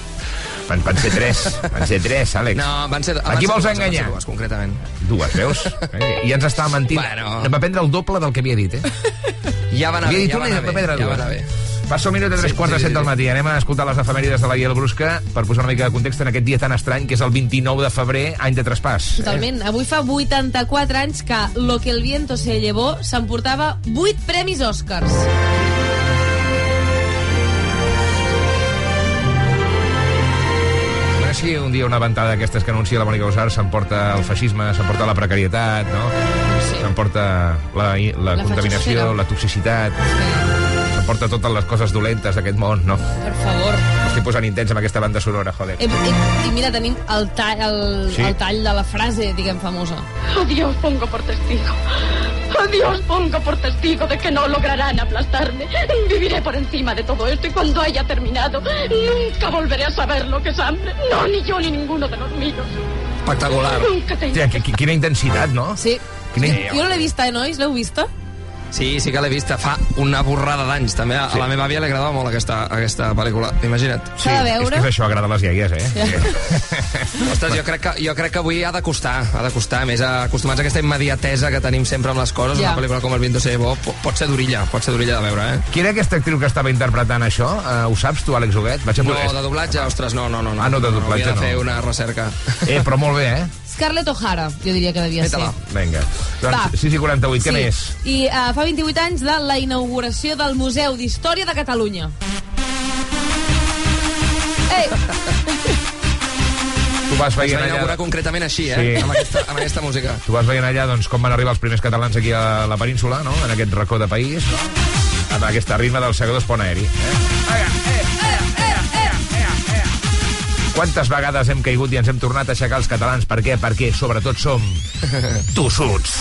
Van, van ser tres, van ser tres, Àlex. No, van ser... A van qui ser vols dues, van ser enganyar? Dues, concretament. Dues, veus? Eh? I ens estava mentint. Bueno. Em va prendre el doble del que havia dit, eh? Ja va anar bé, ja va anar bé. Ja va anar bé. Passa un minut de tres Sí, quarts de sí, set sí, del matí. Anem a escoltar les efemèrides de la Guia del Brusca per posar una mica de context en aquest dia tan estrany que és el 29 de febrer, any de traspàs. Totalment. Avui fa 84 anys que Lo que el viento se llevó s'emportava 8 premis Oscars. Si un dia una ventada d'aquestes que anuncia la Mònica Usar s'emporta el feixisme, s'emporta la precarietat, no? S'emporta la, la, La contaminació, la toxicitat, s'emporta totes les coses dolentes d'aquest món, no? Per favor. Estic posant intens amb aquesta banda sonora, joder. I, i, i mira, tenim el tall, el, Sí. el tall de la frase, diguem, famosa. A Dios pongo por testigo. A Dios pongo por testigo de que no lograrán aplastarme. Viviré por encima de todo esto y cuando haya terminado, nunca volveré a saber lo que es hambre. No, ni yo ni ninguno de los míos. Espectacular. Nunca Hòstia, qui- qui- quina intensitat, no? Sí. Quina... Jo no l'he vista, eh, nois? L'heu vista? Sí, sí que l'he vista fa una borrada d'anys. També a, Sí. a la meva àvia li agradava molt aquesta, aquesta pel·lícula. Imagina't. S'ha de veure. És que és això, agrada a les iaies, eh? Ostres, jo crec, que, jo crec que avui ha de costar, ha de costar, més acostumats a aquesta immediatesa que tenim sempre amb les coses, Ja. una pel·lícula com El viento se llevó po- pot ser d'orilla, pot ser d'orilla de veure, eh? Qui era aquesta actriu que estava interpretant això? Uh, ho saps tu, Àlex Huguet? Vaig a No, de doblatge, ostres, no, no, no. no. Ah, no, de doblatge Hauria de no. fer una recerca. Eh, però molt bé, eh? Scarlett O'Hara, jo diria que devia ser. Vinga. Doncs Va. 6 i 48, què Sí. més? I uh, fa 28 anys de la inauguració del Museu d'Història de Catalunya. Ei! Tu vas Es veient va allà... inaugurar concretament així, eh? Sí. Amb, aquesta, amb aquesta música. Tu vas veient allà doncs, com van arribar els primers catalans aquí a la península, no? en aquest racó de país, no? amb aquesta rima del segador pont aeri. Eh? Quantes vegades hem caigut i ens hem tornat a aixecar els catalans? Per què? Perquè sobretot som tossuts.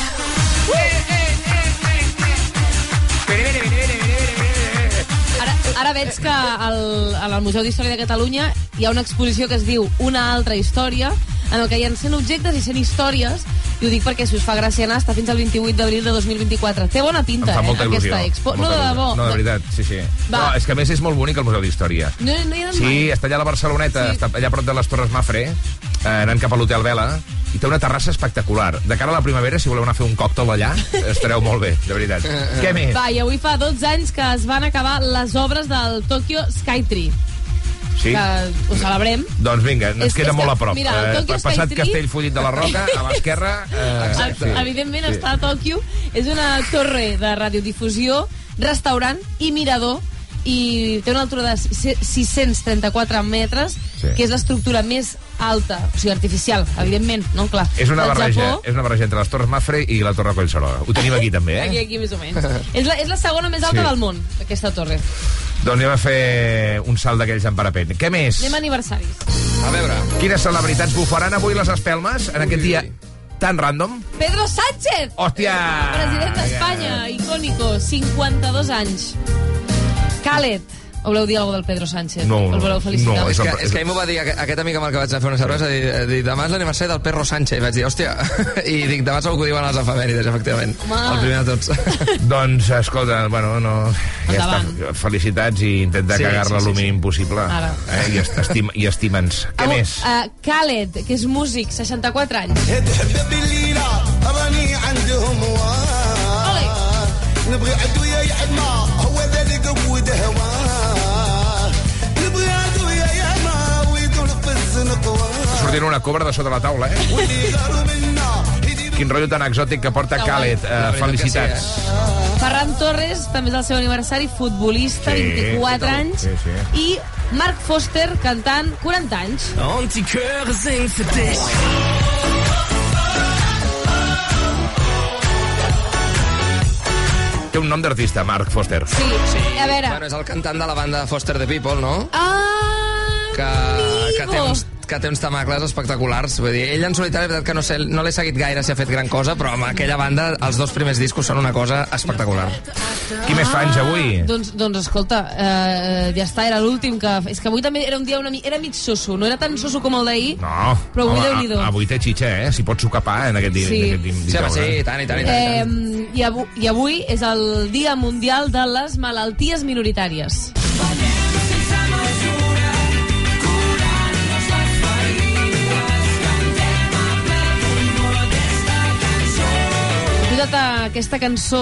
Ara, ara veig que al, al Museu d'Història de Catalunya hi ha una exposició que es diu Una altra història, en el que hi ha 100 objectes i 100 històries, i ho dic perquè si us fa gràcia anar, està fins al 28 d'abril de 2024. Té bona Em pinta, fa eh, molta il·lusió. aquesta expo. Molta No, de debò. No, de veritat, sí, sí. Va. No, és que a més és molt bonic el Museu d'Història. No, no hi ha Sí, mai. està allà a la Barceloneta, Sí. està allà a prop de les Torres Mafre, eh, anant cap a l'Hotel Vela, i té una terrassa espectacular. De cara a la primavera, si voleu anar a fer un còctel allà, estareu molt bé, de veritat. Què més? Va, i avui fa 12 anys que es van acabar les obres del Tokyo Skytree. Sí? Que ho celebrem. Doncs vinga, ens És- queda és molt que, a prop. mira, Eh, passat Skytree- Castellfollit de la Roca, a l'esquerra... Eh, Sí. Evidentment sí. està a Tòquio. És una torre de radiodifusió, restaurant i mirador i té una altura de si- 634 metres, Sí. que és l'estructura més alta, o sigui, artificial, evidentment, no? Clar. És una barreja, Japó, és una barreja entre les Torres Mafre i la Torre Collserola. Ho tenim aquí també, Aquí, eh? aquí, més o menys. és, la, és la segona més alta Sí. del món, aquesta torre. Doncs anem a fer un salt d'aquells en parapent. Què més? Anem a aniversaris. A veure. Quines celebritats bufaran avui les espelmes en aquest dia tan random? Pedro Sánchez! Hòstia! President d'Espanya, icònico, 52 anys. Calet. O Voleu dir alguna del Pedro Sánchez? No, no. El voleu felicitar? No, és, que, és que ell m'ho va dir aquest amic amb el que vaig anar a fer una cervesa, ha dir, eh, demà és l'aniversari del Perro Sánchez. I vaig dir, hòstia, i dic, demà segur que ho diuen les efemèrides, efectivament. Home. El primer de tots. doncs, escolta, bueno, no... Ja està, felicitats i intenta sí, cagar-la sí, sí, el mínim sí. possible. Ara. Eh? I, estima, i estima'ns. Què més? Uh, Khaled, que és músic, 64 anys. Ole. sortint una cobra de sota la taula, eh? Quin rotllo tan exòtic que porta Khaled. Uh, felicitats. Ferran Torres, també és el seu aniversari, futbolista, Sí, 24 sí, anys. sí, I Marc Foster, cantant, 40 anys. Té un nom d'artista, Marc Foster. Sí, sí. a veure... Bueno, és el cantant de la banda Foster the People, no? Ah, Que, que té, uns, que té uns tamacles espectaculars. Vull dir, ell en solitari, és veritat que no, sé, no l'he seguit gaire si ha fet gran cosa, però amb aquella banda els dos primers discos són una cosa espectacular. Qui més fa anys avui? Doncs, doncs escolta, eh, ja està, era l'últim que... És que avui també era un dia una mi... era mig soso, no era tan soso com el d'ahir. No. Però avui Home, Déu-n'hi-do. a- Avui té xitxa, eh? Si pots sucar pa en aquest dia. Sí. En aquest dia, Sí, home, sí, i tant, i tant, i tant. Eh, i, avui, I avui és el Dia Mundial de les Malalties Minoritàries. Posat aquesta cançó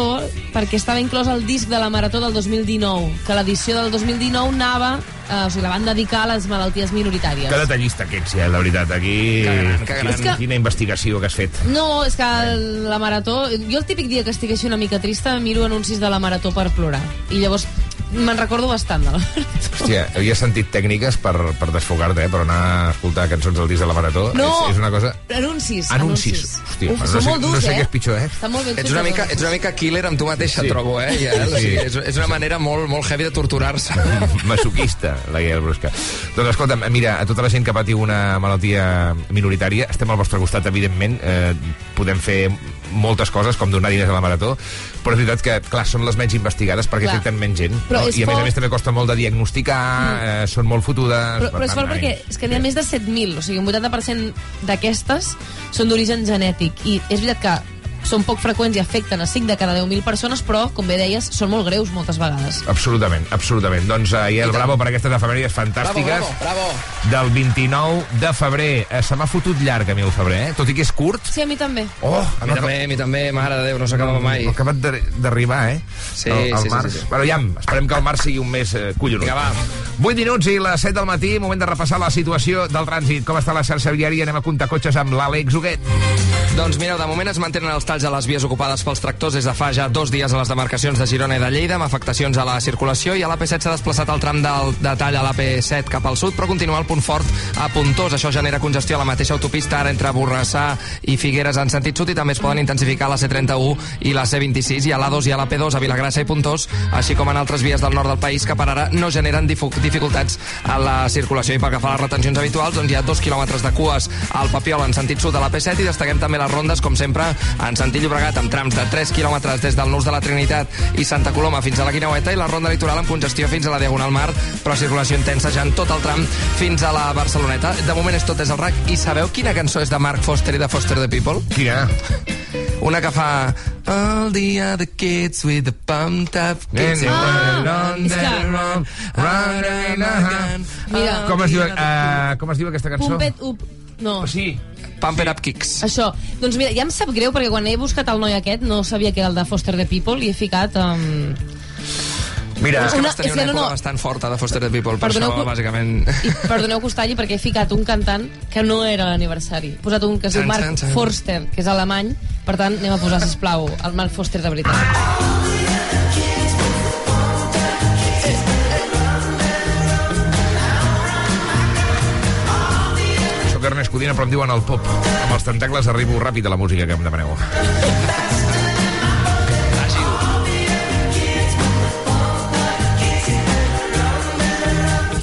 perquè estava inclòs al disc de la Marató del 2019, que l'edició del 2019 anava, eh, o sigui, la van dedicar a les malalties minoritàries. Que detallista que ets, ja, la veritat. Aquí... Que gran, que gran. És que- quina investigació que has fet. No, és que la marató... Jo el típic dia que estic així una mica trista miro anuncis de la marató per plorar. I llavors me'n recordo bastant de la Hòstia, havia sentit tècniques per, per desfogar-te, eh? per anar a escoltar cançons del disc de la Marató. No. És, és una cosa... Anuncis. Anuncis. Hòstia, Uf, no sé- molt durs, no sé eh? què és pitjor, eh? Està molt ben Ets una, mica, ets una mica killer amb tu mateixa, Sí. trobo, eh? Ja, Sí, o sigui, sí. és, és una manera molt, molt heavy de torturar-se. masoquista, la Gael Brusca. Doncs escolta'm, mira, a tota la gent que patiu una malaltia minoritària, estem al vostre costat, evidentment, eh, podem fer moltes coses, com donar diners a la Marató, però és veritat que, clar, són les menys investigades perquè Clar. afecten menys gent, Però no? i a més a més també costa molt de diagnosticar, eh, són molt fotudes... Però, per però és fort perquè és que n'hi ha més de 7.000, o sigui, un 80% d'aquestes són d'origen genètic. I és veritat que són poc freqüents i afecten a 5 de cada 10.000 persones, però, com bé deies, són molt greus moltes vegades. Absolutament, absolutament. Doncs uh, i el bravo per aquestes efemèrides fantàstiques. Bravo, bravo, Del 29 de febrer. Eh, se m'ha fotut llarg a mi el febrer, eh? Tot i que és curt. Sí, a mi també. Oh, A mi també, a mi també, mare de Déu, no s'acaba mai. Ha acabat de- d'arribar, eh? Sí, el, el sí, sí, març. sí, sí. Bueno, ja, esperem que el març sigui un mes eh, collonut. Vinga, va. 8 minuts i les 7 del matí, moment de repassar la situació del trànsit. Com està la xarxa viària? Anem a comptar cotxes amb l'Àlex Huguet. Doncs mireu, de moment es mantenen els talls a les vies ocupades pels tractors des de fa ja dos dies a les demarcacions de Girona i de Lleida, amb afectacions a la circulació, i a l'AP7 s'ha desplaçat el tram del, de tall a l'AP7 cap al sud, però continua el punt fort a Puntós. Això genera congestió a la mateixa autopista, ara entre Borrassà i Figueres en sentit sud, i també es poden intensificar la C31 i la C26, i a l'A2 i a l'AP2 a Vilagrassa i Puntós, així com en altres vies del nord del país que per ara no generen difu- dificultats a la circulació. I pel que fa a les retencions habituals, doncs hi ha dos quilòmetres de cues al Papiol en sentit sud a la P7 i destaquem també les rondes, com sempre, en sentit Llobregat, amb trams de 3 quilòmetres des del Nus de la Trinitat i Santa Coloma fins a la Guineueta i la ronda litoral amb congestió fins a la Diagonal Mar, però circulació intensa ja en tot el tram fins a la Barceloneta. De moment és tot des del RAC. I sabeu quina cançó és de Mark Foster i de Foster the People? Quina? Una que fa... All the other kids with the pumped up kids Ah, és que- Mira. Com es diu, uh, com es diu aquesta cançó? Pumpet up... No. Sí. Pump it up kicks. Això. Doncs mira, ja em sap greu perquè quan he buscat el noi aquest no sabia que era el de Foster the People i he ficat... Um... Mira, és que una, vas tenir una que època no, no. bastant forta de Foster the People, per perdoneu, això, bàsicament... I, perdoneu que us talli, perquè he ficat un cantant que no era l'aniversari. He posat un que es diu Mark chan, chan. Forster, que és alemany, per tant, anem a posar, sisplau, el Mark Forster de veritat. Soc Ernest Codina, però em diuen el pop. Amb els tentacles arribo ràpid a la música que em demaneu.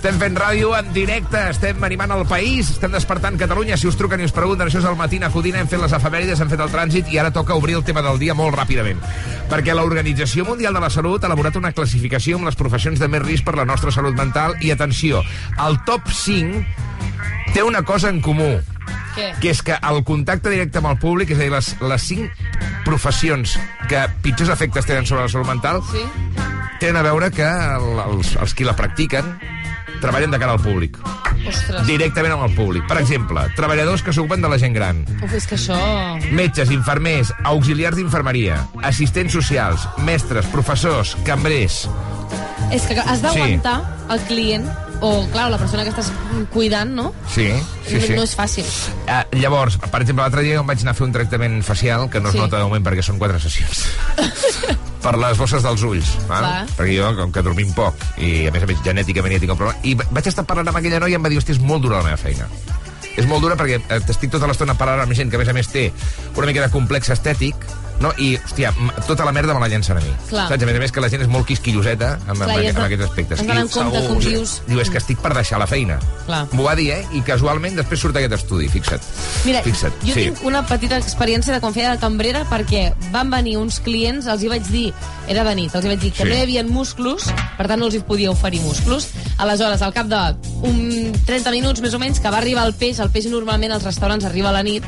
Estem fent ràdio en directe, estem animant el país, estem despertant Catalunya. Si us truquen i us pregunten, això és el Matina Codina, hem fet les efemèrides, hem fet el trànsit i ara toca obrir el tema del dia molt ràpidament. Perquè l'Organització Mundial de la Salut ha elaborat una classificació amb les professions de més risc per la nostra salut mental i, atenció, el top 5 té una cosa en comú, Què? que és que el contacte directe amb el públic, és a dir, les, les cinc professions que pitjors efectes tenen sobre la salut mental, Sí? tenen a veure que el, els, els qui la practiquen treballen de cara al públic, Ostres. directament amb el públic. Per exemple, treballadors que s'ocupen de la gent gran, Uf, és que això... metges, infermers, auxiliars d'infermeria, assistents socials, mestres, professors, cambrers... És que has d'aguantar el client o, clar, la persona que estàs cuidant, no? Sí, sí, sí. No és fàcil. Uh, llavors, per exemple, l'altre dia em vaig anar a fer un tractament facial, que no es Sí. nota de moment perquè són quatre sessions. per les bosses dels ulls, val? Clar. perquè jo, com que dormim poc, i a més a més genèticament ja tinc un problema, i va- vaig estar parlant amb aquella noia i em va dir, hòstia, és molt dura la meva feina. És molt dura perquè eh, estic tota l'estona parlant amb gent que, a més a més, té una mica de complex estètic, no? i, hòstia, tota la merda me la llencen a mi. Clar. Saps? A més a més que la gent és molt quisquilloseta amb, Clar, amb, i amb de- aquests aspectes. has d'anar I en compte segur, com dius. Diu, és que estic per deixar la feina. Clar. M'ho va dir, eh? I casualment després surt aquest estudi, fixa't. Mira, fixa't. jo sí. tinc una petita experiència de quan feia de cambrera perquè van venir uns clients, els hi vaig dir, era de nit, els hi vaig dir que Sí. no hi havia músculs, per tant no els hi podia oferir músculs. Aleshores, al cap de un 30 minuts més o menys, que va arribar el peix, el peix normalment als restaurants arriba a la nit,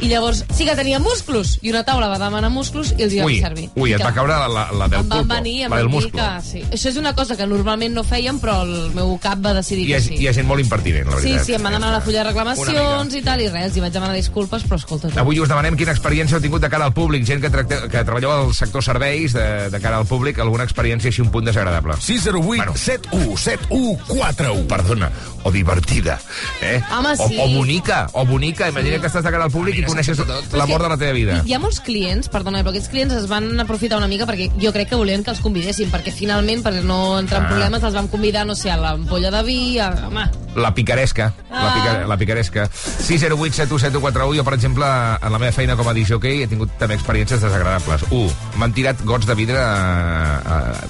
i llavors sí que tenia músculs, i una taula va demanar músculs i els hi vam Ui, servir. ui, I et va caure la, la, la del em van pulpo, venir i em la del van dir múscul. que sí. Això és una cosa que normalment no fèiem, però el meu cap va decidir Hi ha, que sí. hi ha gent molt impertinent, la Sí, veritat. sí, em van demanar la fulla de Una reclamacions i tal, i res, hi vaig demanar disculpes, però escolta tu. Avui us demanem quina experiència heu tingut de cara al públic, gent que, tracte, que treballeu al sector serveis de, de cara al públic, alguna experiència així un punt desagradable. 608 71 71 41. Perdona, o divertida, eh? Home, o, sí. o bonica, o bonica. Imagina que estàs de cara al públic coneixes l'amor de la teva vida. Hi ha molts clients, perdona, però aquests clients es van aprofitar una mica perquè jo crec que volien que els convidessin, perquè finalment, per no entrar en Ah. problemes, els vam convidar, no sé, a l'ampolla de vi, a... home... La picaresca, la, Ah. pica, la picaresca. 608 717141, jo, per exemple, en la meva feina com a disjockey he tingut també experiències desagradables. 1. M'han tirat gots de vidre eh,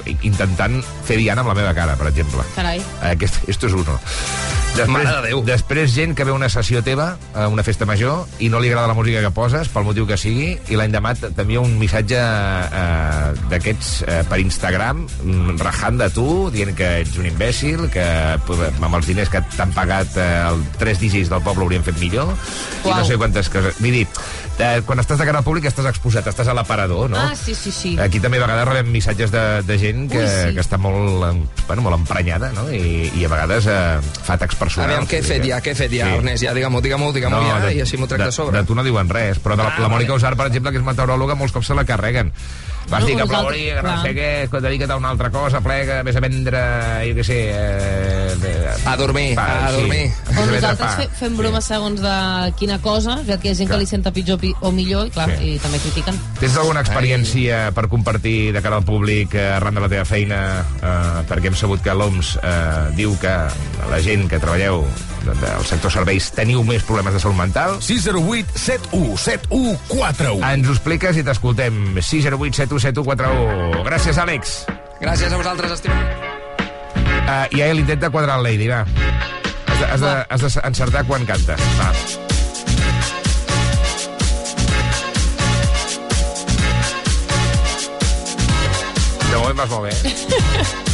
eh, intentant fer diana amb la meva cara, per exemple. Carai. Aquest, esto és uno. Després, Mare de Déu. Després gent que ve a una sessió teva, a una festa major, i no li agrada la música que poses, pel motiu que sigui, i l'any demà t'envia un missatge eh, d'aquests eh, per Instagram, mm, rajant de tu, dient que ets un imbècil, que amb els diners que t'han pagat eh, el, tres DJs del poble haurien fet millor, i Uau. no sé quantes coses. Vull dir, eh, quan estàs de cara al públic estàs exposat, estàs a l'aparador, no? Ah, sí, sí, sí. Aquí també a vegades rebem missatges de, de gent que, Ui, sí. que està molt, bueno, molt emprenyada, no? I, i a vegades eh, fa atacs personals. Aviam, què he fet ja, què he fet ja, Ernest? Ja, digue-m'ho, digue-m'ho, digue-m'ho ja, de- i així m'ho tracta de, a sobre. De tu no diuen res, però de la, Ah, la Mònica vale. Usar, per exemple, que és meteoròloga, molts cops se la carreguen. Vas No, dir que plouria, que no clar. sé què, que dedica't a una altra cosa, plega, vés a vendre, jo què sé... Eh, A dormir, a dormir. O nosaltres pa. fe, fem bromes segons de quina cosa, veritat que hi ha gent que li senta pitjor pi- o millor, i clar, Sí. i també critiquen. Tens alguna experiència per compartir de cara al públic eh, arran de la teva feina? Eh, perquè hem sabut que l'OMS eh, diu que la gent que treballeu de- del sector serveis teniu més problemes de salut mental. 608 71 71 41. Ens ho expliques i t'escoltem. 608 717141. Gràcies, Àlex. Gràcies a vosaltres, estimem. Uh, I ara l'intenta quadrar el Lady, va. Has de, has de, has de encertar quan cantes. Va. De moment vas molt bé.